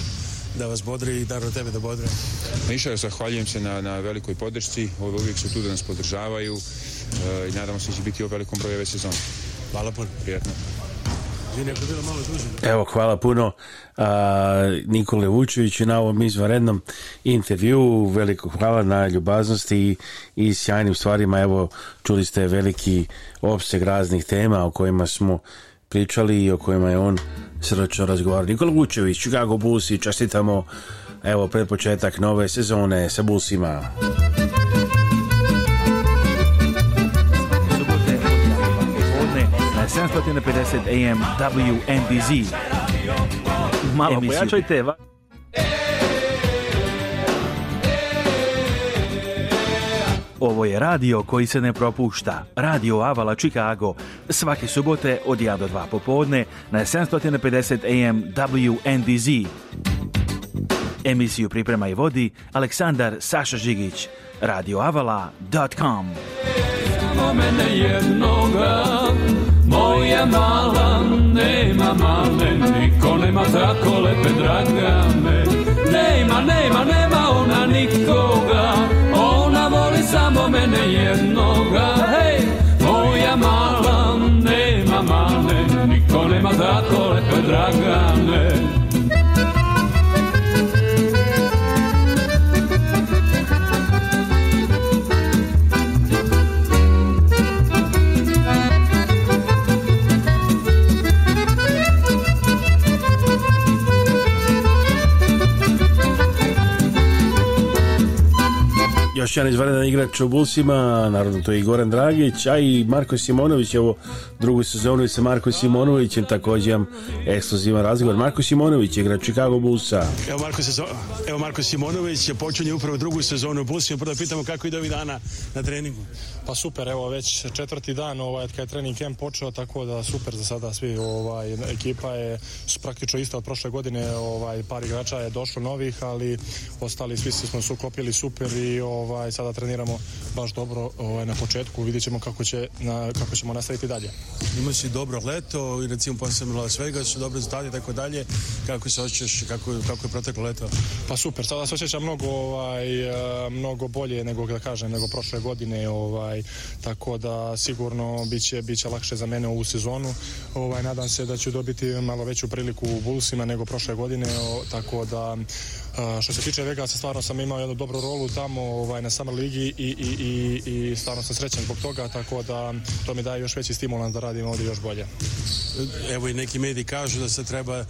da vas bodri i od tebe da bodri. Miša, zahvaljujem se na, na velikoj podršci. ovo uvijek su tu da nas podržavaju e, i nadamo se da će biti u velikom broju ove sezone. Hvala puno. Prijetno. Evo, hvala puno Nikole Vučeviću na ovom izvanrednom intervju. Veliko hvala na ljubaznosti i, i sjajnim stvarima. Evo, čuli ste veliki opseg raznih tema o kojima smo pričali i o kojima je on srčno razgovor Nikola Vučević, Chicago Bulls i čestitamo evo pred početak nove sezone sa Bullsima. Subote na 750 AM WNDZ. Malo pojačajte Ovo je radio koji se ne propušta. Radio Avala Chicago. Svake subote od 1 do 2 popodne na 750 AM WNDZ. Emisiju priprema i vodi Aleksandar Saša Žigić. radioavala.com Mene jednoga, moja mala, nema niko nema tako Nema, nema, nema ona nikoga, mene jednoga, hej, moja mala nema mane, niko nema zato lepe dragane. jedan izvanredan igrač u Bulsima, naravno to je i Goran Dragić, a i Marko Simonović, evo drugu sezonu sa Marko Simonovićem također ekskluzivan razgovor. Marko Simonović je igrač Chicago Bullsa. Evo Marko, Evo Marko Simonović je počinje upravo drugu sezonu u prvo da pitamo kako ide ovih dana na treningu. Pa super, evo već četvrti dan ovaj, kad je trening camp počeo, tako da super za sada svi. Ovaj, ekipa je praktično ista od prošle godine, ovaj, par igrača je došlo novih, ali ostali svi smo sukopili super i ovaj, sada treniramo baš dobro ovaj, na početku. Vidjet ćemo kako, će, na, kako ćemo nastaviti dalje imaš i dobro leto i recimo posebno pa Las Vegas, dobro rezultati i tako dalje. Kako se osjećaš, kako, je proteklo leto? Pa super, sada se osjećam mnogo, ovaj, e, mnogo bolje nego da kažem, nego prošle godine. Ovaj, tako da sigurno bit će lakše za mene ovu sezonu. Ovaj, nadam se da ću dobiti malo veću priliku u bulsima nego prošle godine, tako da što se tiče Vegasa, stvarno sam imao jednu dobru rolu tamo ovaj, na Summer Ligi i, i, stvarno sam srećan zbog toga, tako da to mi daje još veći stimulans da radim ovdje još bolje. Evo i neki mediji kažu da se treba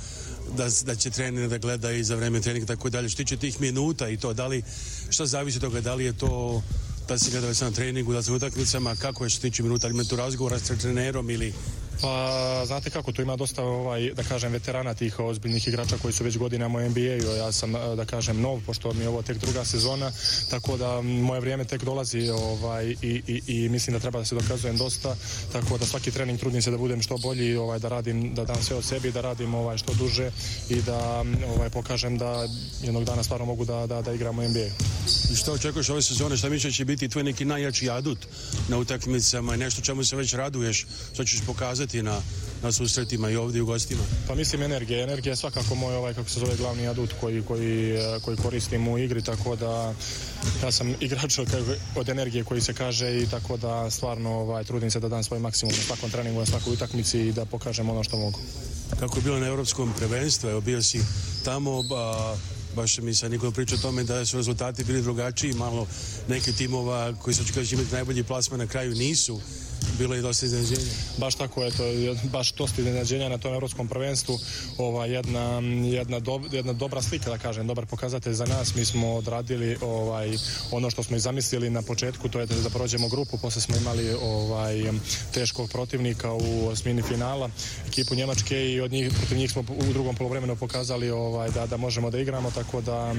da, će trener da gleda i za vreme treninga tako dalje. Što tiče tih minuta i to, da li, šta zavisi od toga, da li je to da se gleda već na treningu, da se utakmicama, kako je što tiče minuta, ali tu razgovora s trenerom ili pa znate kako, tu ima dosta ovaj, da kažem veterana tih ozbiljnih igrača koji su već godinama u NBA-u. Ja sam da kažem nov, pošto mi je ovo tek druga sezona, tako da moje vrijeme tek dolazi ovaj, i, i, i mislim da treba da se dokazujem dosta, tako da svaki trening trudim se da budem što bolji, ovaj, da radim, da dam sve od sebi, da radim ovaj, što duže i da ovaj, pokažem da jednog dana stvarno mogu da, da, da igram u nba I što očekuješ ove sezone, Što misliš će biti tvoj neki najjači adut na utakmicama nešto čemu se već raduješ, što ćeš pokazati na, na susretima i ovdje u gostima? Pa mislim energija. Energija je svakako moj ovaj, kako se zove, glavni adut koji, koji, eh, koji koristim u igri, tako da ja sam igrač od, energije koji se kaže i tako da stvarno ovaj, trudim se da dam svoj maksimum na svakom treningu, na svakoj utakmici i da pokažem ono što mogu. Kako je bilo na europskom prvenstvu, evo bio si tamo, ba, baš mi sa nikom pričao o tome da su rezultati bili drugačiji, malo neki timova koji su očekali imati najbolji plasman na kraju nisu bilo i dosta iznenađenja. Baš tako je to, baš dosta iznenađenja na tom europskom prvenstvu. Ova jedna, jedna, jedna, dobra slika da kažem, dobar pokazatelj za nas. Mi smo odradili ovaj ono što smo i zamislili na početku, to je da prođemo grupu, poslije smo imali ovaj teškog protivnika u osmini finala, ekipu Njemačke i od njih protiv njih smo u drugom poluvremenu pokazali ovaj da da možemo da igramo, tako da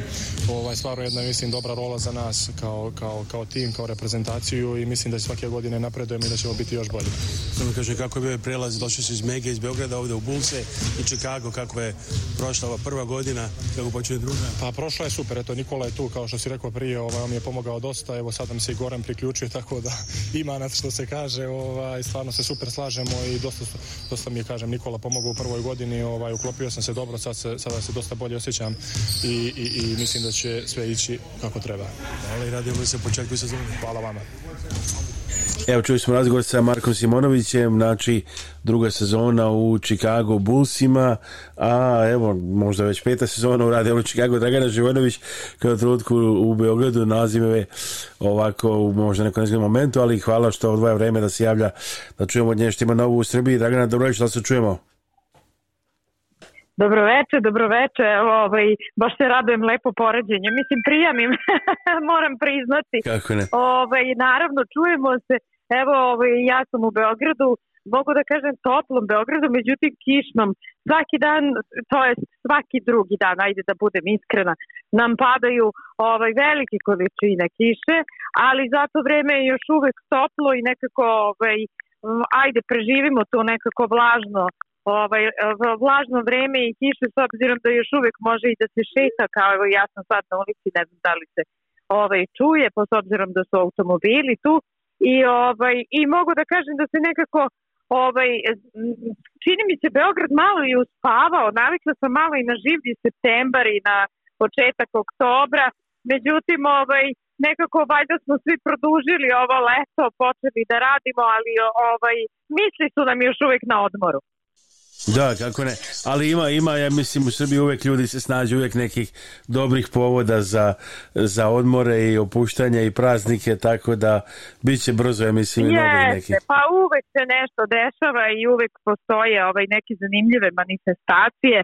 ovaj stvarno jedna mislim dobra rola za nas kao, kao, kao tim, kao reprezentaciju i mislim da svake godine napredujemo i da ćemo biti još bolji. Samo kaže kako je bio prelaz, došli su iz Mega, iz Beograda ovdje u Bulce i Čekago. kako je prošla ova prva godina, kako počinje druga? Pa prošla je super, eto Nikola je tu, kao što si rekao prije, ovaj, on mi je pomogao dosta, evo sad nam se i Goran priključio, tako da ima nas što se kaže, ovaj, stvarno se super slažemo i dosta, dosta mi je, kažem, Nikola pomogao u prvoj godini, ovaj, uklopio sam se dobro, sad se, sada se dosta bolje osjećam i, mislim da će sve ići kako treba. Hvala i radimo se početku sezone. Hvala vama. Evo čuli smo razgovor sa Markom Simonovićem, znači druga sezona u Chicago Bullsima, a evo možda već peta sezona u u ono, Chicago Dragana Živojnović kao trutku u Beogradu nazive ovako u možda nekom nezgodnom momentu, ali hvala što odvaja vreme da se javlja da čujemo od ima novu u Srbiji. Dragana, dobro da se čujemo. Dobro veče, dobro veče. ovaj, baš se radujem lepo poređenje. Mislim, prijamim, moram priznati. Kako ne? Ovaj, naravno, čujemo se. Evo, ovaj, ja sam u Beogradu, mogu da kažem toplom Beogradu, međutim kišnom. Svaki dan, to je svaki drugi dan, ajde da budem iskrena, nam padaju ovaj, velike količine kiše, ali zato vreme je još uvijek toplo i nekako, ovaj, ajde preživimo to nekako vlažno ovaj, vlažno vreme i kiše s obzirom da još uvek može i da se šeta kao evo ja sam sad na ulici ne znam da li se ovaj, čuje, po pa s obzirom da su automobili tu i, ovaj, I mogu da kažem da se nekako ovaj, čini mi se Beograd malo i uspavao, navikla sam malo i na življi septembar i na početak oktobra, međutim ovaj, nekako valjda smo svi produžili ovo leto, počeli da radimo, ali ovaj, misli su nam još uvijek na odmoru. Da, kako ne. Ali ima, ima, ja mislim, u Srbiji uvijek ljudi se snađu, uvijek nekih dobrih povoda za, za odmore i opuštanje i praznike, tako da bit će brzo, ja mislim, i novih nekih. Pa uvijek se nešto dešava i uvijek postoje ovaj neke zanimljive manifestacije.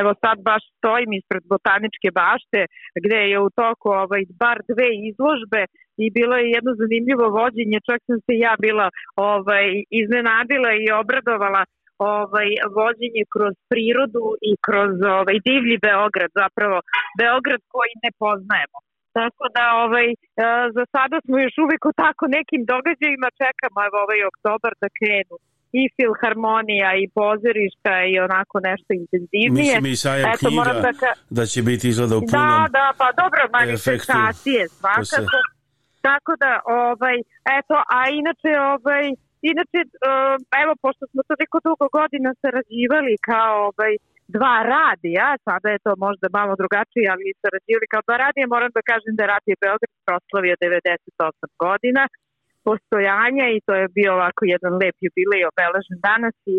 Evo sad baš stojim ispred botaničke bašte, gdje je u toku ovaj, bar dve izložbe i bilo je jedno zanimljivo vođenje, čak sam se ja bila ovaj, iznenadila i obradovala ovaj, vođenje kroz prirodu i kroz ovaj, divlji Beograd, zapravo Beograd koji ne poznajemo. Tako da ovaj, e, za sada smo još uvijek u tako nekim događajima, čekamo evo, ovaj oktobar da krenu i filharmonija i pozorišta i onako nešto intenzivnije. Mislim da, da će biti izgleda u punom Da, da, pa dobro, manifestacije svakako. Tako da, ovaj, eto, a inače, ovaj, Inače, e, pa evo, pošto smo toliko dugo godina sarađivali kao ovaj, dva radija, sada je to možda malo drugačije, ali sarađivali kao dva radija, moram da kažem da Radio Beograd proslavio 98 godina postojanja i to je bio ovako jedan lep jubilej obeležen danas i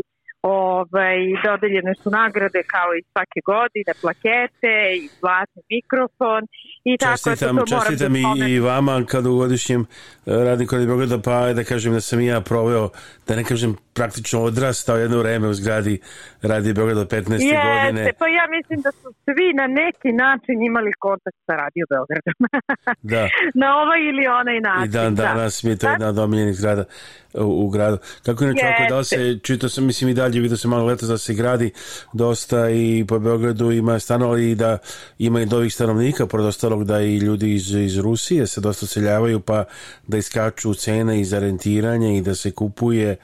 Ovaj, dodeljene su nagrade kao i svake godine, plakete i zlatni mikrofon i tako čestitam, to čestitam da i, vama kad u godišnjem e, radim kod Beograda pa da kažem da sam i ja proveo da ne kažem praktično odrastao jedno vreme u zgradi radi Beograda 15. Jeste, godine. pa ja mislim da su svi na neki način imali kontakt sa Radio Beogradom. da. na ovaj ili onaj način. I dan danas da. mi je to jedna od omiljenih zgrada u gradu. Kako je ako da se, čitao sam, mislim i dalje, vidio se malo leto da se gradi dosta i po Beogradu ima stanova i da ima i novih stanovnika, pored ostalog da i ljudi iz, iz Rusije se dosta seljavaju pa da iskaču cene i za rentiranje i da se kupuje,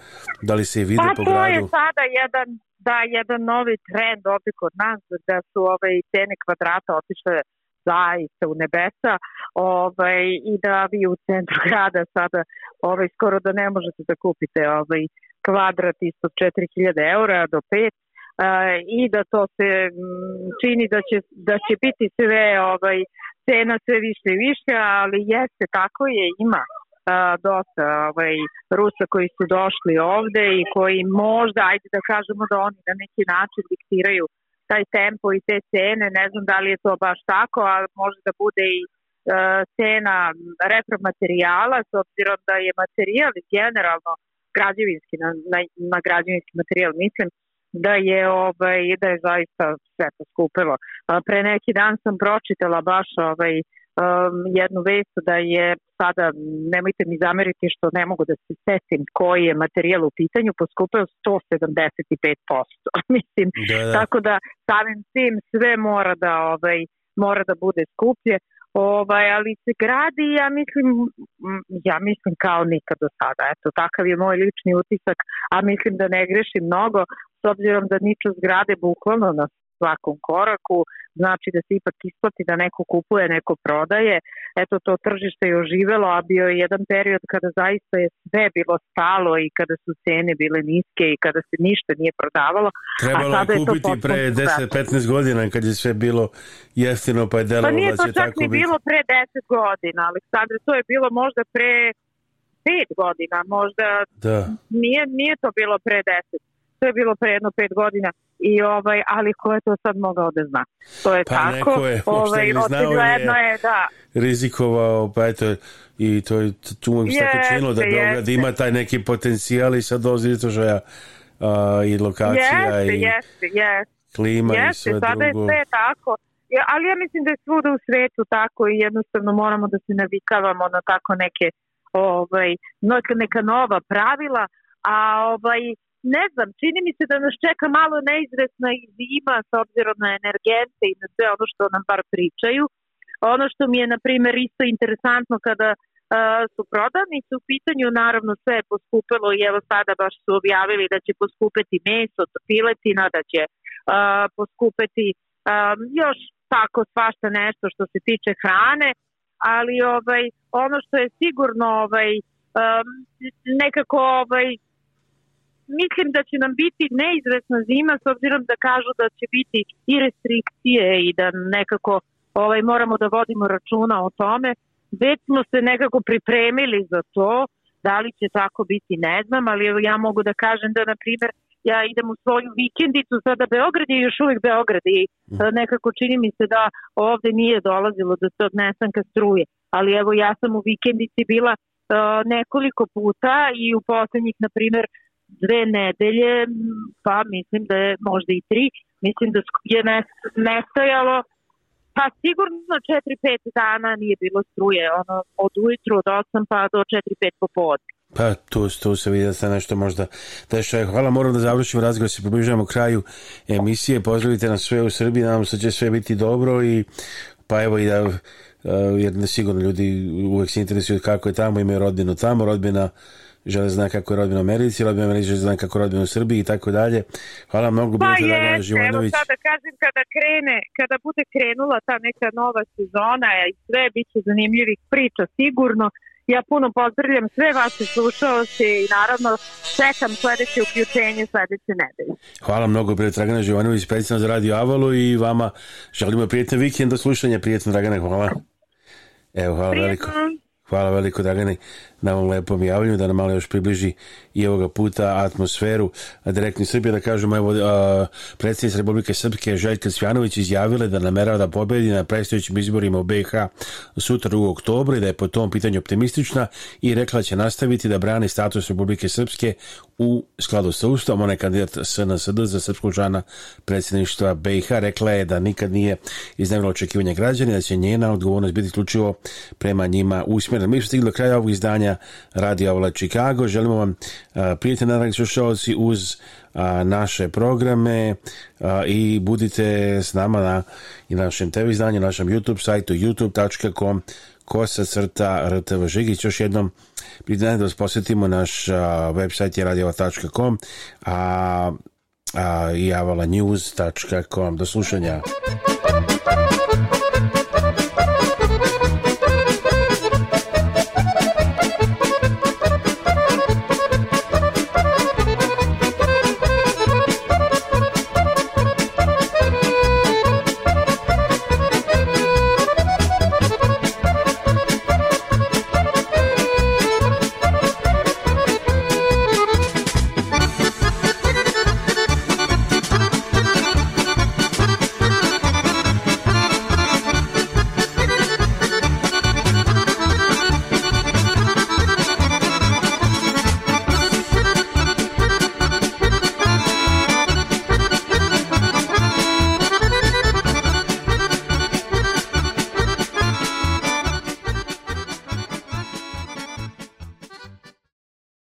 da li se vidi pa, po gradu. Pa to je sada jedan, da, jedan novi trend ovdje kod nas, da su ove cene kvadrata otišle zaista u nebesa ovaj, i da vi u centru grada sada ovaj, skoro da ne možete da kupite ovaj, kvadrat ispod 4000 eura do 5 i da to se mm, čini da će, da će biti sve ovaj, cena sve više i više, ali jeste tako je, ima a, dosta ovaj, Rusa koji su došli ovde i koji možda, ajde da kažemo da oni na neki način diktiraju taj tempo i te cene, ne znam da li je to baš tako, ali može da bude i e, cena repromaterijala s obzirom da je materijal generalno građevinski na, na, na građevinski materijal mislim da je ovaj da je zaista sve poskupilo. Pre neki dan sam pročitala baš ovaj um, jednu vest da je sada, nemojte mi zameriti što ne mogu da se setim koji je materijal u pitanju, poskupaju 175%. Mislim, da, da. tako da samim tim sve mora da ovaj, mora da bude skuplje, ovaj, ali se gradi, ja mislim, ja mislim kao nikad do sada. Eto, takav je moj lični utisak, a mislim da ne greši mnogo, s obzirom da niču zgrade bukvalno na svakom koraku, znači da se ipak isplati da neko kupuje, neko prodaje. Eto, to tržište je oživelo, a bio je jedan period kada zaista je sve bilo stalo i kada su cene bile niske i kada se ništa nije prodavalo. Trebalo a sada je kupiti pre 10-15 godina kad je sve bilo jeftino pa je pa delovalo pa nije to čak ni bilo pre 10 godina, sad, to je bilo možda pre 5 godina, možda da. Nije, nije to bilo pre 10 to je bilo pre jedno pet godina i ovaj, ali ko je to sad mogao da zna? To je pa tako. Neko je, ovaj, očigledno je, je, da. Rizikovao, pa eto, i to je tu mi se činilo da Beograd ima taj neki potencijal i sad to ja i lokacija i jeste, jeste. klima jeste, i sve sada je sve tako. ali ja mislim da je svuda u svetu tako i jednostavno moramo da se navikavamo na tako neke ovaj, neka nova pravila, a ovaj, ne znam, čini mi se da nas čeka malo neizvesna i zima s obzirom na energente i na sve ono što nam bar pričaju. Ono što mi je, na primjer, isto interesantno kada uh, su prodavnice u pitanju, naravno sve je poskupilo i evo sada baš su objavili da će poskupiti meso, piletina, da će uh, poskupeti još tako svašta nešto što se tiče hrane, ali ovaj ono što je sigurno ovaj um, nekako ovaj mislim da će nam biti neizvesna zima s obzirom da kažu da će biti i restrikcije i da nekako ovaj, moramo da vodimo računa o tome. Već smo se nekako pripremili za to, da li će tako biti ne znam, ali ja mogu da kažem da na primjer ja idem u svoju vikendicu, sada Beograd je još uvijek Beograd i mm. nekako čini mi se da ovdje nije dolazilo do se ka struje, ali evo ja sam u vikendici bila eh, nekoliko puta i u posljednjih, na primjer, dve nedelje, pa mislim da je možda i tri, mislim da je nestajalo pa sigurno 4-5 dana nije bilo struje, ono od ujutru od 8 pa do 4-5 popodne. Pa tu, tu se vidi da se nešto možda dešava. Hvala, moram da završim razgovor, se približavamo kraju emisije. Pozdravite nas sve u Srbiji, nadam se da će sve biti dobro i pa evo i da e, jer ne sigurno ljudi uvek se interesuju kako je tamo, imaju rodbinu tamo, rodbina žele zna kako je rodbina u Americi, rodbina u Americi žele zna kako je rodbina u Srbiji i tako dalje. Hvala mnogo, pa jeste, evo da kažem, kada krene, kada bude krenula ta neka nova sezona e, i sve bit će zanimljivih priča sigurno, ja puno pozdravljam sve vaše slušalosti i naravno čekam sledeće uključenje sledeće nedelje. Hvala mnogo, prijatelj Dragana Živanović, predstavno za Radio Avalu i vama želimo prijetno vikend do slušanja. Prijetno, Dragana, hvala. Evo, hvala prijetno. Hvala veliko Dragane na ovom lepom javljenju, da nam malo još približi i ovoga puta atmosferu direktni Srbije, da kažemo evo predsjednica Republike Srpske Željka Svjanović izjavila da namerava da pobedi na predstojećim izborima u BiH sutra u oktobru i da je po tom pitanju optimistična i rekla će nastaviti da brani status Republike Srpske u skladu sa Ustavom. Ona je kandidat SNSD za Srpskog žana predsjedništva BiH. Rekla je da nikad nije iznevno očekivanje građana da će njena odgovornost biti isključivo prema njima usmjeren mi smo stigli do kraja ovog izdanja Radija avala Chicago. Želimo vam prijatelj nadragi šovci uz naše programe i budite s nama na i našem TV izdanju, na našem YouTube sajtu youtube.com kosa crta rtv žigić. Još jednom pridanje da vas posjetimo naš website web je radioavala.com a, a, i avalanews.com. Do slušanja.